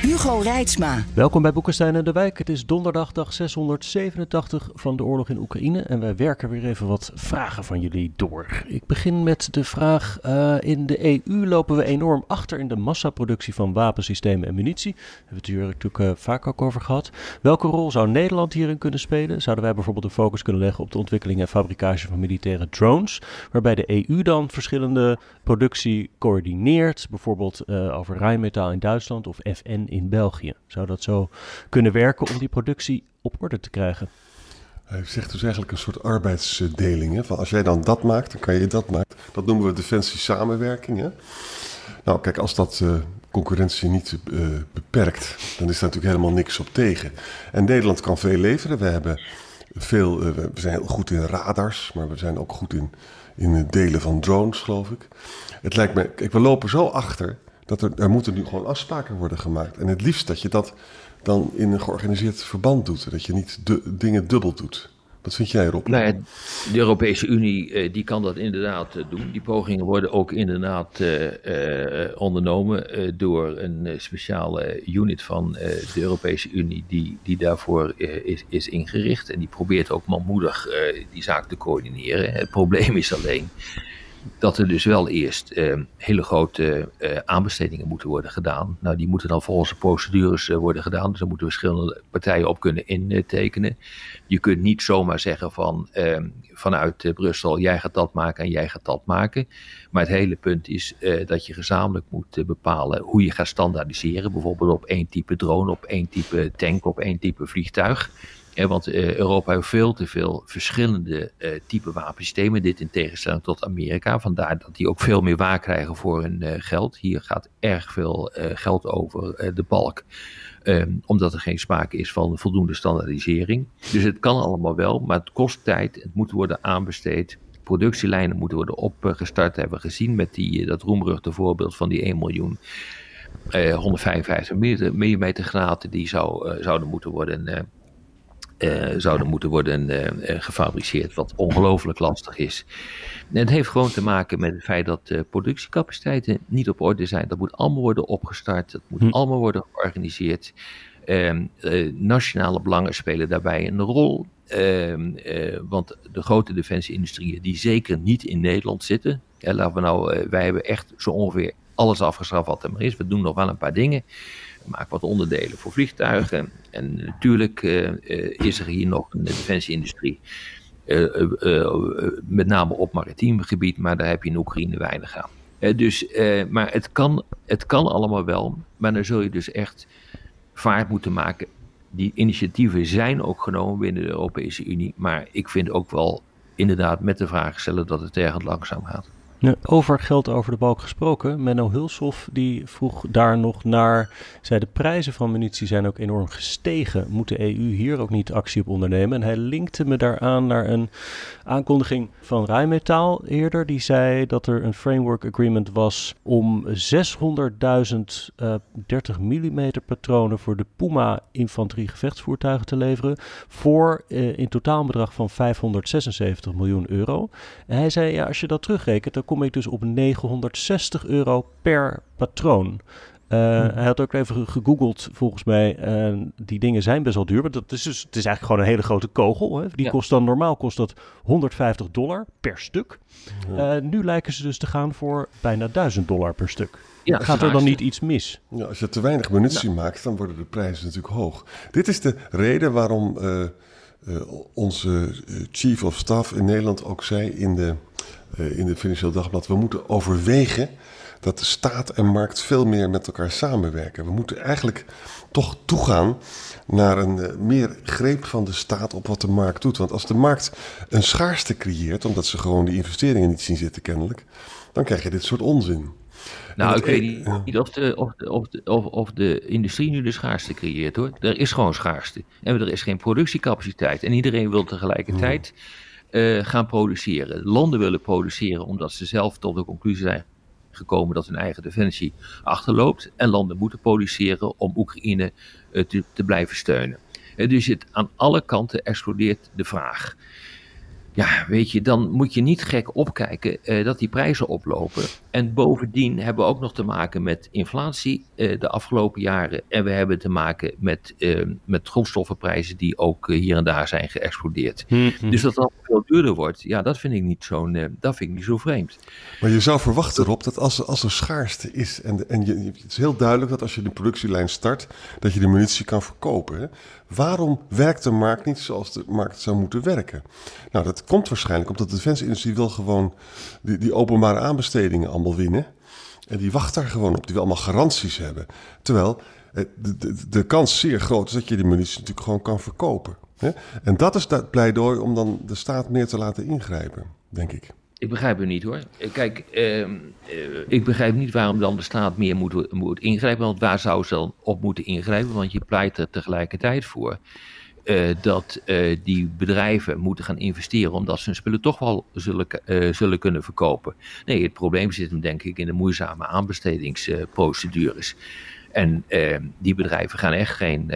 Hugo Reitsma. Welkom bij Boekenstein en de Wijk. Het is donderdag, dag 687 van de oorlog in Oekraïne. En wij werken weer even wat vragen van jullie door. Ik begin met de vraag: uh, in de EU lopen we enorm achter in de massaproductie van wapensystemen en munitie. Daar hebben we het hier natuurlijk uh, vaak ook over gehad. Welke rol zou Nederland hierin kunnen spelen? Zouden wij bijvoorbeeld de focus kunnen leggen op de ontwikkeling en fabricage van militaire drones? Waarbij de EU dan verschillende productie coördineert. Bijvoorbeeld uh, over Rijnmetaal in Duitsland of FN in België. Zou dat zo kunnen werken om die productie op orde te krijgen? Hij zegt dus eigenlijk een soort arbeidsdeling. Hè? Van als jij dan dat maakt, dan kan je dat maken. Dat noemen we defensie samenwerking. Hè? Nou, kijk, als dat uh, concurrentie niet uh, beperkt, dan is daar natuurlijk helemaal niks op tegen. En Nederland kan veel leveren. We hebben veel, we zijn heel goed in radars, maar we zijn ook goed in, in het delen van drones, geloof ik. Het lijkt me, kijk, we lopen zo achter dat er, er moeten nu gewoon afspraken worden gemaakt. En het liefst dat je dat dan in een georganiseerd verband doet. Dat je niet de, dingen dubbel doet. Wat vind jij erop? Nou de Europese Unie uh, die kan dat inderdaad uh, doen. Die pogingen worden ook inderdaad uh, ondernomen door een speciale unit van de Europese Unie die, die daarvoor is, is ingericht. En die probeert ook manmoedig die zaak te coördineren. Het probleem is alleen dat er dus wel eerst uh, hele grote uh, aanbestedingen moeten worden gedaan. Nou, die moeten dan volgens de procedures uh, worden gedaan. Dus daar moeten verschillende partijen op kunnen intekenen. Je kunt niet zomaar zeggen van ehm, vanuit Brussel, jij gaat dat maken en jij gaat dat maken. Maar het hele punt is dat je gezamenlijk moet bepalen hoe je gaat standaardiseren. Bijvoorbeeld op één type drone, op één type tank, op één type vliegtuig want uh, Europa heeft veel te veel verschillende uh, type wapensystemen. Dit in tegenstelling tot Amerika. Vandaar dat die ook veel meer waar krijgen voor hun uh, geld. Hier gaat erg veel geld over de balk. Um, omdat er geen sprake is van voldoende standaardisering. Dus het kan allemaal wel, maar het kost tijd. Het moet worden aanbesteed. Productielijnen moeten worden opgestart. hebben we gezien met die, dat roemruchte voorbeeld van die 1 miljoen. 155 mm granaten die zou, zouden moeten worden uh, zouden moeten worden uh, gefabriceerd, wat ongelooflijk lastig is. En het heeft gewoon te maken met het feit dat productiecapaciteiten niet op orde zijn. Dat moet allemaal worden opgestart, dat moet hm. allemaal worden georganiseerd. Ehm, nationale belangen spelen daarbij een rol. Ehm, want de grote defensieindustrieën die zeker niet in Nederland zitten. Laten we nou, wij hebben echt zo ongeveer alles afgestraft wat er maar is. We doen nog wel een paar dingen. We maken wat onderdelen voor vliegtuigen. En natuurlijk uh, is er hier nog een defensieindustrie. Uh, met name op maritiem gebied, maar daar heb je in Oekraïne weinig aan. dus, maar het kan, het kan allemaal wel, maar dan zul je dus echt vaart moeten maken. Die initiatieven zijn ook genomen binnen de Europese Unie, maar ik vind ook wel inderdaad met de vraag stellen dat het erg langzaam gaat. Over geld over de balk gesproken. Menno Hulshoff die vroeg daar nog naar. Zei de prijzen van munitie zijn ook enorm gestegen. Moet de EU hier ook niet actie op ondernemen? En hij linkte me daaraan naar een aankondiging van Rijnmetaal eerder. Die zei dat er een framework agreement was om 600.000 uh, 30 mm patronen voor de Puma infanterie gevechtsvoertuigen te leveren. Voor uh, in totaalbedrag van 576 miljoen euro. En hij zei ja, als je dat terugrekent dan kom ik dus op 960 euro per patroon. Uh, Hij had ook even gegoogeld, volgens mij. Uh, die dingen zijn best wel duur. Maar dat is dus, het is eigenlijk gewoon een hele grote kogel. Hè. Die kost dan normaal kost dat 150 dollar per stuk. Uh, nu lijken ze dus te gaan voor bijna 1000 dollar per stuk. Ja, Gaat er dan niet iets mis? Ja, als je te weinig munitie maakt, dan worden de prijzen natuurlijk hoog. Dit is de reden waarom onze chief of staff in Nederland ook zei in de in het Financieel Dagblad. We moeten overwegen dat de staat en markt veel meer met elkaar samenwerken. We moeten eigenlijk toch toegaan naar een uh, meer greep van de staat op wat de markt doet. Want als de markt een schaarste creëert, omdat ze gewoon die investeringen niet zien zitten kennelijk, dan krijg je dit soort onzin. Nou, ik weet niet of de, of, de, of, de, of, of de industrie nu de schaarste creëert hoor. Er is gewoon schaarste. En er is geen productiecapaciteit. En iedereen wil tegelijkertijd uh, gaan produceren. Landen willen produceren omdat ze zelf tot de conclusie zijn gekomen dat hun eigen defensie achterloopt. En landen moeten produceren om Oekraïne uh, te, blijven steunen. Uh, dus het, aan alle kanten explodeert de vraag ja, weet je, dan moet je niet gek opkijken uh, dat die prijzen oplopen. En bovendien hebben we ook nog te maken met inflatie uh, de afgelopen jaren. En we hebben te maken met, uh, met grondstoffenprijzen die ook hier en daar zijn geëxplodeerd. Mm -hmm. Dus dat dat veel duurder wordt, ja, dat vind ik niet zo'n, dat vind ik niet zo vreemd. Maar je zou verwachten erop dat als, als er schaarste is, en, en je, het is heel duidelijk dat als je de productielijn start, dat je de munitie kan verkopen. Hè? Waarom werkt de markt niet zoals de markt zou moeten werken? Nou, dat komt waarschijnlijk omdat de defensieindustrie wil gewoon die, die openbare aanbestedingen allemaal winnen. En die wacht daar gewoon op. Die wil allemaal garanties hebben. Terwijl de, de, kans zeer groot is dat je die munitie natuurlijk gewoon kan verkopen. En dat is dat pleidooi om dan de staat meer te laten ingrijpen, denk ik. Ik begrijp het niet hoor. Kijk, eh, eh, ik begrijp niet waarom dan de staat meer moet, moet ingrijpen. Want waar zou ze dan op moeten ingrijpen? Want je pleit er tegelijkertijd voor uh, dat uh, die bedrijven moeten gaan investeren omdat ze hun spullen toch wel zullen, uh, zullen kunnen verkopen. Nee, het probleem zit hem denk ik in de moeizame aanbestedingsprocedures. en die bedrijven gaan echt geen,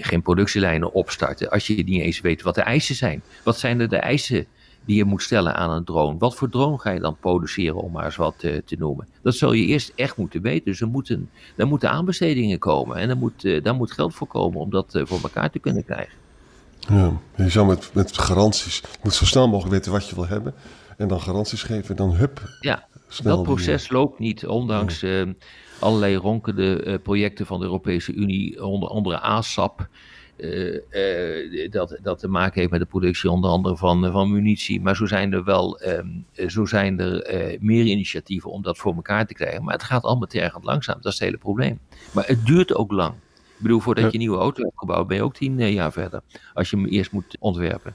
geen productielijnen opstarten als je niet eens weet wat de eisen zijn. Wat zijn er de eisen die je moet stellen aan een drone. Wat voor drone ga je dan produceren, om maar eens wat uh, te noemen? Dat zul je eerst echt moeten weten. Dus er moeten, er moeten aanbestedingen komen. En er moet, uh, daar moet geld voor komen om dat uh, voor elkaar te kunnen krijgen. Ja, je zou met, met garanties... Je moet zo snel mogelijk weten wat je wil hebben. En dan garanties geven. Dan hup, Ja, dat proces loopt niet. Ondanks ja. allerlei ronkende projecten van de Europese Unie. Onder andere ASAP... Uh, uh, dat, dat te maken heeft met de productie onder andere van, van munitie. Maar zo zijn er wel um, zo zijn er, meer initiatieven om dat voor elkaar te krijgen. Maar het gaat allemaal tergend langzaam. Dat is het hele probleem. Maar het duurt ook lang. Ik bedoel, voordat je een nieuwe auto hebt gebouwd, ben je ook tien jaar verder. Als je hem eerst moet ontwerpen.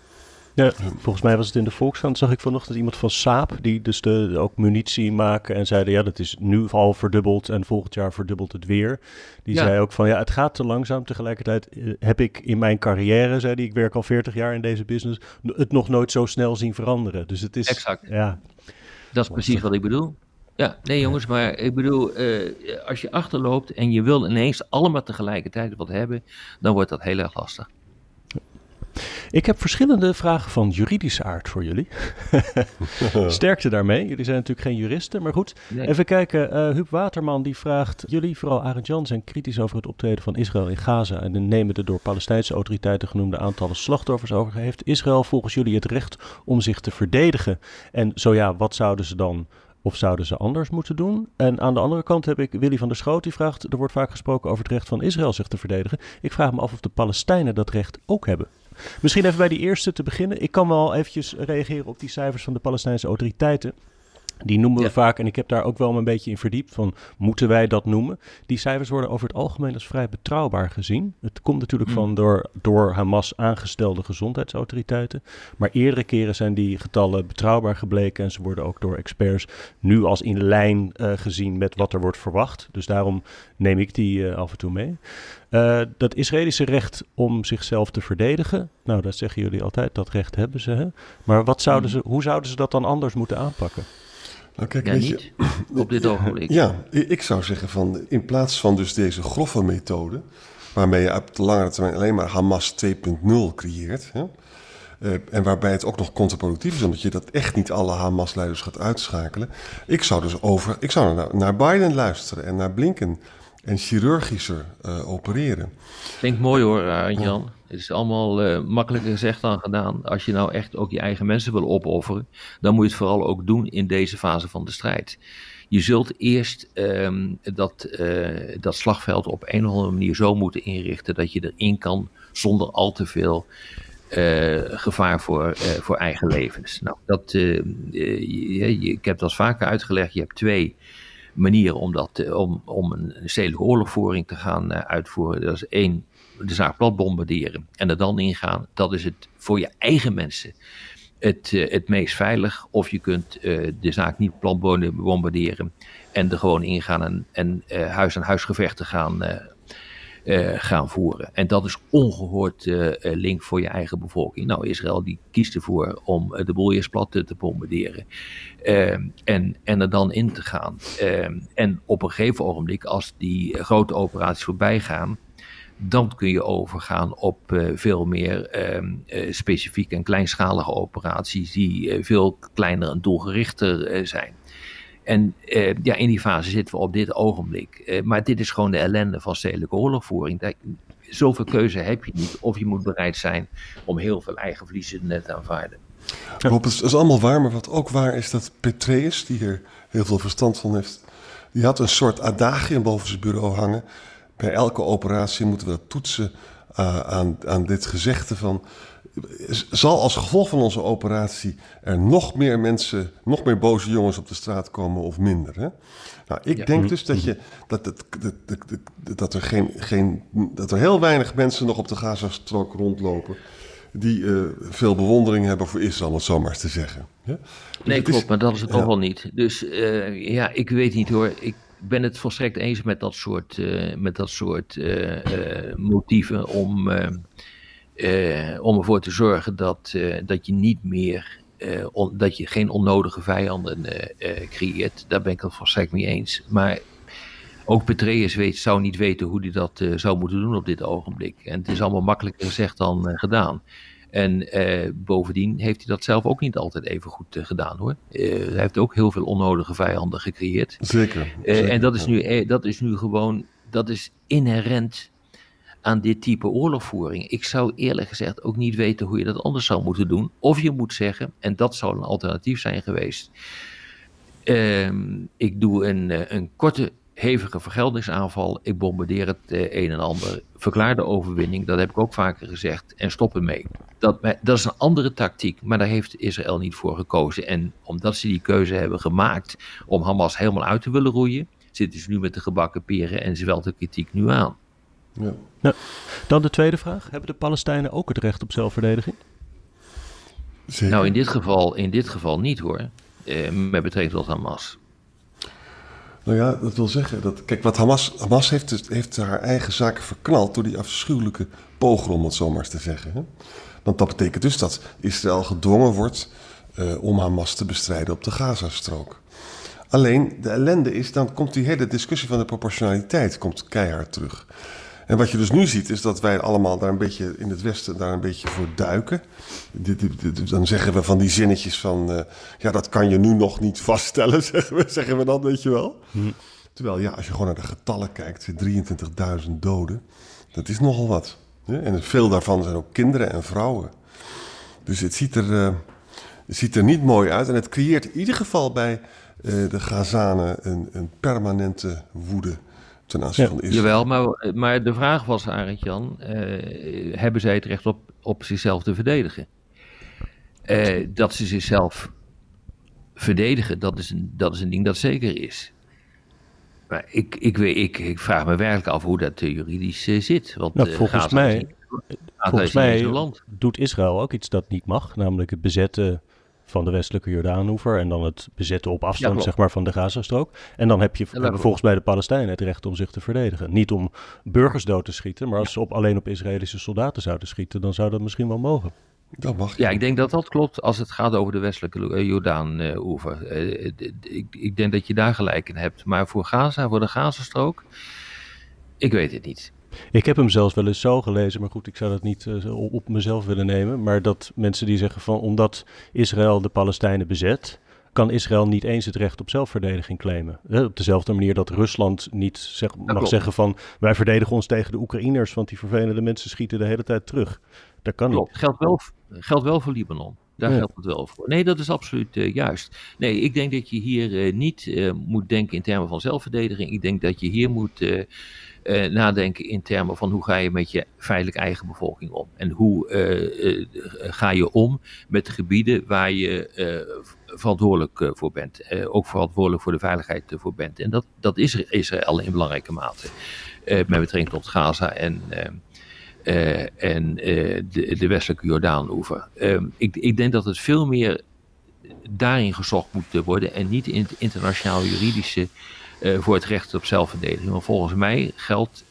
Ja, volgens mij was het in de Volkskrant, zag ik vanochtend iemand van Saab, die dus de, ook munitie maken en zeiden, ja, dat is nu al verdubbeld en volgend jaar verdubbelt het weer. Die ja. zei ook van, ja, het gaat te langzaam. Tegelijkertijd uh, heb ik in mijn carrière, zei die, ik werk al 40 jaar in deze business, het nog nooit zo snel zien veranderen. Dus het is... Exact. Ja. Dat is precies wat ik bedoel. Ja, nee jongens, maar ik bedoel, uh, als je achterloopt en je wil ineens allemaal tegelijkertijd wat hebben, dan wordt dat heel erg lastig. Ik heb verschillende vragen van juridische aard voor jullie. Sterkte daarmee. Jullie zijn natuurlijk geen juristen, maar goed. Nee. Even kijken. Uh, Huub Waterman die vraagt... Jullie, vooral Arend Jan, zijn kritisch over het optreden van Israël in Gaza... en nemen de door Palestijnse autoriteiten genoemde aantallen slachtoffers over. Heeft Israël volgens jullie het recht om zich te verdedigen? En zo ja, wat zouden ze dan... Of zouden ze anders moeten doen? En aan de andere kant heb ik Willy van der Schoot die vraagt: er wordt vaak gesproken over het recht van Israël zich te verdedigen. Ik vraag me af of de Palestijnen dat recht ook hebben. Misschien even bij die eerste te beginnen. Ik kan wel eventjes reageren op die cijfers van de Palestijnse autoriteiten. Die noemen we ja. vaak, en ik heb daar ook wel een beetje in verdiept, van moeten wij dat noemen? Die cijfers worden over het algemeen als vrij betrouwbaar gezien. Het komt natuurlijk mm. van door, door Hamas aangestelde gezondheidsautoriteiten. Maar eerdere keren zijn die getallen betrouwbaar gebleken en ze worden ook door experts nu als in lijn uh, gezien met wat er wordt verwacht. Dus daarom neem ik die uh, af en toe mee. Uh, dat Israëlische recht om zichzelf te verdedigen, nou dat zeggen jullie altijd, dat recht hebben ze. Hè? Maar wat zouden ze, hoe zouden ze dat dan anders moeten aanpakken? Nou, kijk, ja, weet niet je, op dit ogenblik. Ja, ik zou zeggen van in plaats van dus deze grove methode, waarmee je op de langere termijn alleen maar Hamas 2.0 creëert, hè, uh, en waarbij het ook nog contraproductief is, omdat je dat echt niet alle Hamas-leiders gaat uitschakelen. Ik zou dus over, ik zou naar, naar Biden luisteren en naar Blinken en chirurgischer uh, opereren. Klinkt mooi hoor, uh, Jan. Het is allemaal uh, makkelijker gezegd dan gedaan. Als je nou echt ook je eigen mensen wil opofferen, dan moet je het vooral ook doen in deze fase van de strijd. Je zult eerst um, dat, dat slagveld op een of andere manier zo moeten inrichten dat je erin kan zonder al te veel gevaar voor, voor eigen levens. Nou, dat, ik heb dat vaker uitgelegd. Je hebt twee manieren om, dat, om, om een stedelijke oorlogvoering te gaan uitvoeren. Dat is één, de zaak plat bombarderen en er dan ingaan. Dat is het voor je eigen mensen het, het meest veilig. Of je kunt de zaak niet plat bombarderen en er gewoon ingaan en, en huis aan huisgevechten gaan, uh, gaan voeren. En dat is ongehoord uh, link voor je eigen bevolking. Nou, Israël die kiest ervoor om de boel eerst plat te bombarderen en, en er dan in te gaan. en op een gegeven ogenblik, als die grote operaties voorbij gaan, dan kun je overgaan op veel meer specifieke en kleinschalige operaties die veel kleiner en doelgerichter zijn. En uh, ja, in die fase zitten we op dit ogenblik. Uh, maar dit is gewoon de ellende van stedelijke oorlogvoering. Zoveel keuze heb je niet. Of je moet bereid zijn om heel veel eigen verliezen net te aanvaarden. Rob, het is allemaal waar, maar wat ook waar is dat Petreus, die hier heel veel verstand van heeft, die had een soort adagium boven zijn bureau hangen. Bij elke operatie moeten we dat toetsen uh, aan, aan dit gezegde van zal als gevolg van onze operatie er nog meer mensen, nog meer boze jongens op de straat komen of minder? Hè? Nou, ik denk dus dat, je, dat, dat, dat, dat, er geen, geen, dat er heel weinig mensen nog op de Gazastrook rondlopen die uh, veel bewondering hebben voor Israël, om het zo maar eens te zeggen. Ja? Dus nee, klopt, maar dat is het ja. toch wel niet. Dus uh, ja, ik weet niet hoor. Ik ben het volstrekt eens met dat soort, uh, met dat soort motieven om uh, om ervoor te zorgen dat, uh, dat je niet meer, uh, on, dat je geen onnodige vijanden creëert. Daar ben ik het volstrekt mee eens. Maar ook Petreus weet, zou niet weten hoe hij dat zou moeten doen op dit ogenblik. En het is allemaal makkelijker gezegd dan gedaan. En bovendien heeft hij dat zelf ook niet altijd even goed gedaan hoor. hij heeft ook heel veel onnodige vijanden gecreëerd. Zeker. zeker en dat is, nu, dat is nu gewoon, dat is inherent aan dit type oorlogvoering. Ik zou eerlijk gezegd ook niet weten hoe je dat anders zou moeten doen. Of je moet zeggen, en dat zou een alternatief zijn geweest. Ehm, ik doe een, eh, een korte, hevige vergeldingsaanval. Ik bombardeer het uh, een en ander. Verklaar de overwinning, dat heb ik ook vaker gezegd. En stop ermee. Dat, dat is een andere tactiek, maar daar heeft Israël niet voor gekozen. En omdat ze die keuze hebben gemaakt om Hamas helemaal uit te willen roeien, zitten ze nu met de gebakken peren en ze wel de kritiek nu aan. Ja. Nou, dan de tweede vraag. Hebben de Palestijnen ook het recht op zelfverdediging? Zeker. Nou, in dit geval, in dit geval niet hoor. Eh, met betrekking tot Hamas. Nou ja, dat wil zeggen dat. Kijk, wat Hamas. Hamas heeft, dus, heeft haar eigen zaken verknald door die afschuwelijke pogrom, om het zo maar eens te zeggen. Hè? Want dat betekent dus dat Israël gedwongen wordt uh, om Hamas te bestrijden op de Gazastrook. Alleen de ellende is, dan komt die hele discussie van de proportionaliteit komt keihard terug. En wat je dus nu ziet, is dat wij allemaal daar een beetje in het Westen daar een beetje voor duiken. Dan zeggen we van die zinnetjes van, uh, ja, dat kan je nu nog niet vaststellen, zeggen we, zeggen we dan, weet je wel. Hm. Terwijl, ja, als je gewoon naar de getallen kijkt, 23.000 doden, dat is nogal wat. En veel daarvan zijn ook kinderen en vrouwen. Dus het ziet er, uh, het ziet er niet mooi uit. En het creëert in ieder geval bij uh, de Gazanen een, een permanente woede ten aanzien van Israël. Jawel, maar, maar de vraag was, Arend Jan, uh, hebben zij het recht op, op zichzelf te verdedigen? Uh, dat ze zichzelf verdedigen, dat is, een, dat is een ding dat zeker is. Maar ik, ik, ik, ik vraag me werkelijk af hoe dat juridisch zit. Want, nou, volgens mij, volgens mij doet Israël ook iets dat niet mag, namelijk het bezetten van de westelijke Jordaanhoever en dan het bezetten op afstand zeg maar, van de Gazastrook. En dan heb je ja, volgens mij de Palestijnen het recht om zich te verdedigen. Niet om burgers dood te schieten, maar als ze op, alleen op Israëlische soldaten zouden schieten, dan zou dat misschien wel mogen. Dat mag. Ja, ik denk dat dat klopt als het gaat over de westelijke uh, Jordaan-oever. Uh, ik, ik denk dat je daar gelijk in hebt. Maar voor Gaza, voor de Gazastrook, ik weet het niet. Ik heb hem zelfs wel eens zo gelezen, maar goed, ik zou dat niet uh, op mezelf willen nemen. Maar dat mensen die zeggen van omdat Israël de Palestijnen bezet, kan Israël niet eens het recht op zelfverdediging claimen. op dezelfde manier dat Rusland niet zeg, mag zeggen van wij verdedigen ons tegen de Oekraïners, want die vervelende mensen schieten de hele tijd terug. Dat kan klopt. niet. Geldt wel, geldt wel voor Libanon. Daar geldt het wel voor. Nee, dat is absoluut uh, juist. Nee, ik denk dat je hier uh, niet uh, moet denken in termen van zelfverdediging. Ik denk dat je hier moet uh, nadenken in termen van hoe ga je met je feitelijk eigen bevolking om. En hoe uh, uh, ga je om met de gebieden waar je verantwoordelijk voor bent. ook verantwoordelijk voor de veiligheid voor bent. En dat, dat is Israël in belangrijke mate. met betrekking tot Gaza en en de, de, westelijke Jordaan-oever. Ehm, ik, ik denk dat het veel meer daarin gezocht moet worden en niet in het internationaal juridische voor het recht op zelfverdediging. Want volgens mij geldt,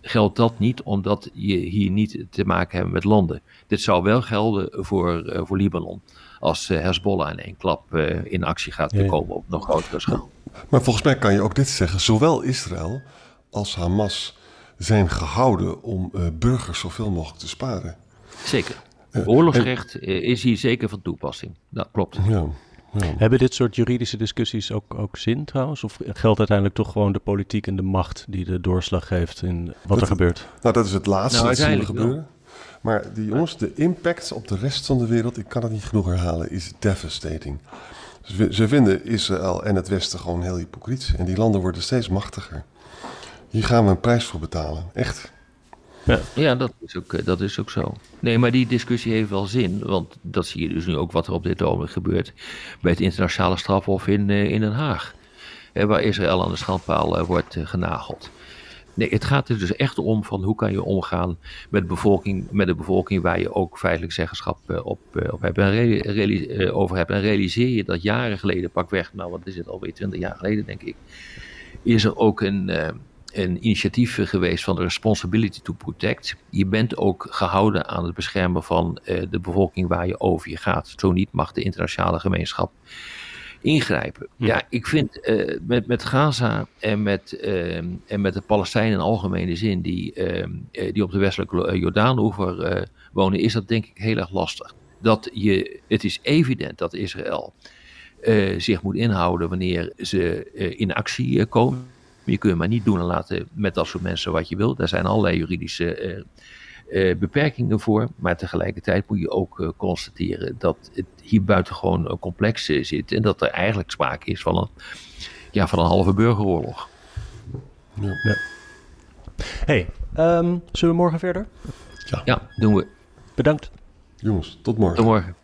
geldt dat niet omdat je hier niet te maken hebt met landen. Dit zou wel gelden voor, voor Libanon als Hezbollah in één klap in actie gaat komen op nog grotere schaal. Maar volgens mij kan je ook dit zeggen. Zowel Israël als Hamas zijn gehouden om uh, burgers zoveel mogelijk te sparen. Zeker. Uh, Oorlogsrecht en... is hier zeker van toepassing. Dat klopt. Ja, ja. Hebben dit soort juridische discussies ook, ook zin trouwens? Of geldt uiteindelijk toch gewoon de politiek en de macht die de doorslag geeft in wat dat, er gebeurt? Nou, dat is het laatste nou, dat zien gebeuren. Maar die jongens, de impact op de rest van de wereld, ik kan het niet genoeg herhalen, is devastating. Ze vinden Israël en het Westen gewoon heel hypocriet. En die landen worden steeds machtiger. Hier gaan we een prijs voor betalen. Echt. Ja, ja dat, is ook, eh, dat is ook zo. Nee, maar die discussie heeft wel zin. Want dat zie je dus nu ook wat er op dit moment gebeurt. bij het internationale strafhof in, eh, in Den Haag. Waar Israël aan de schandpaal eh, wordt genageld. Nee, het gaat er dus echt om van hoe kan je omgaan met de bevolking, met de bevolking waar je ook feitelijk zeggenschap op, op hebt en over hebt. En realiseer je dat jaren geleden, pak weg, nou wat is het alweer, 20 jaar geleden denk ik, is er ook een, een initiatief geweest van de Responsibility to Protect. Je bent ook gehouden aan het beschermen van de bevolking waar je over je gaat. Zo niet mag de internationale gemeenschap ingrijpen. Ja, ik vind uh, met, met Gaza en met, uh, en met de Palestijnen in algemene zin, die, die op de westelijke Jordaanoever wonen, is dat denk ik heel erg lastig. Dat je, het is evident dat Israël zich moet inhouden wanneer ze in actie komen. Je kunt maar niet doen en laten met dat soort mensen wat je wilt. Daar zijn allerlei juridische uh, beperkingen voor. Maar tegelijkertijd moet je ook uh, constateren dat het hier buitengewoon uh, complex zit. En dat er eigenlijk sprake is van een, ja, van een halve burgeroorlog. Ja. ja. hey, um, zullen we morgen verder? Ja. ja, doen we. Bedankt. Jongens, tot morgen. Tot morgen.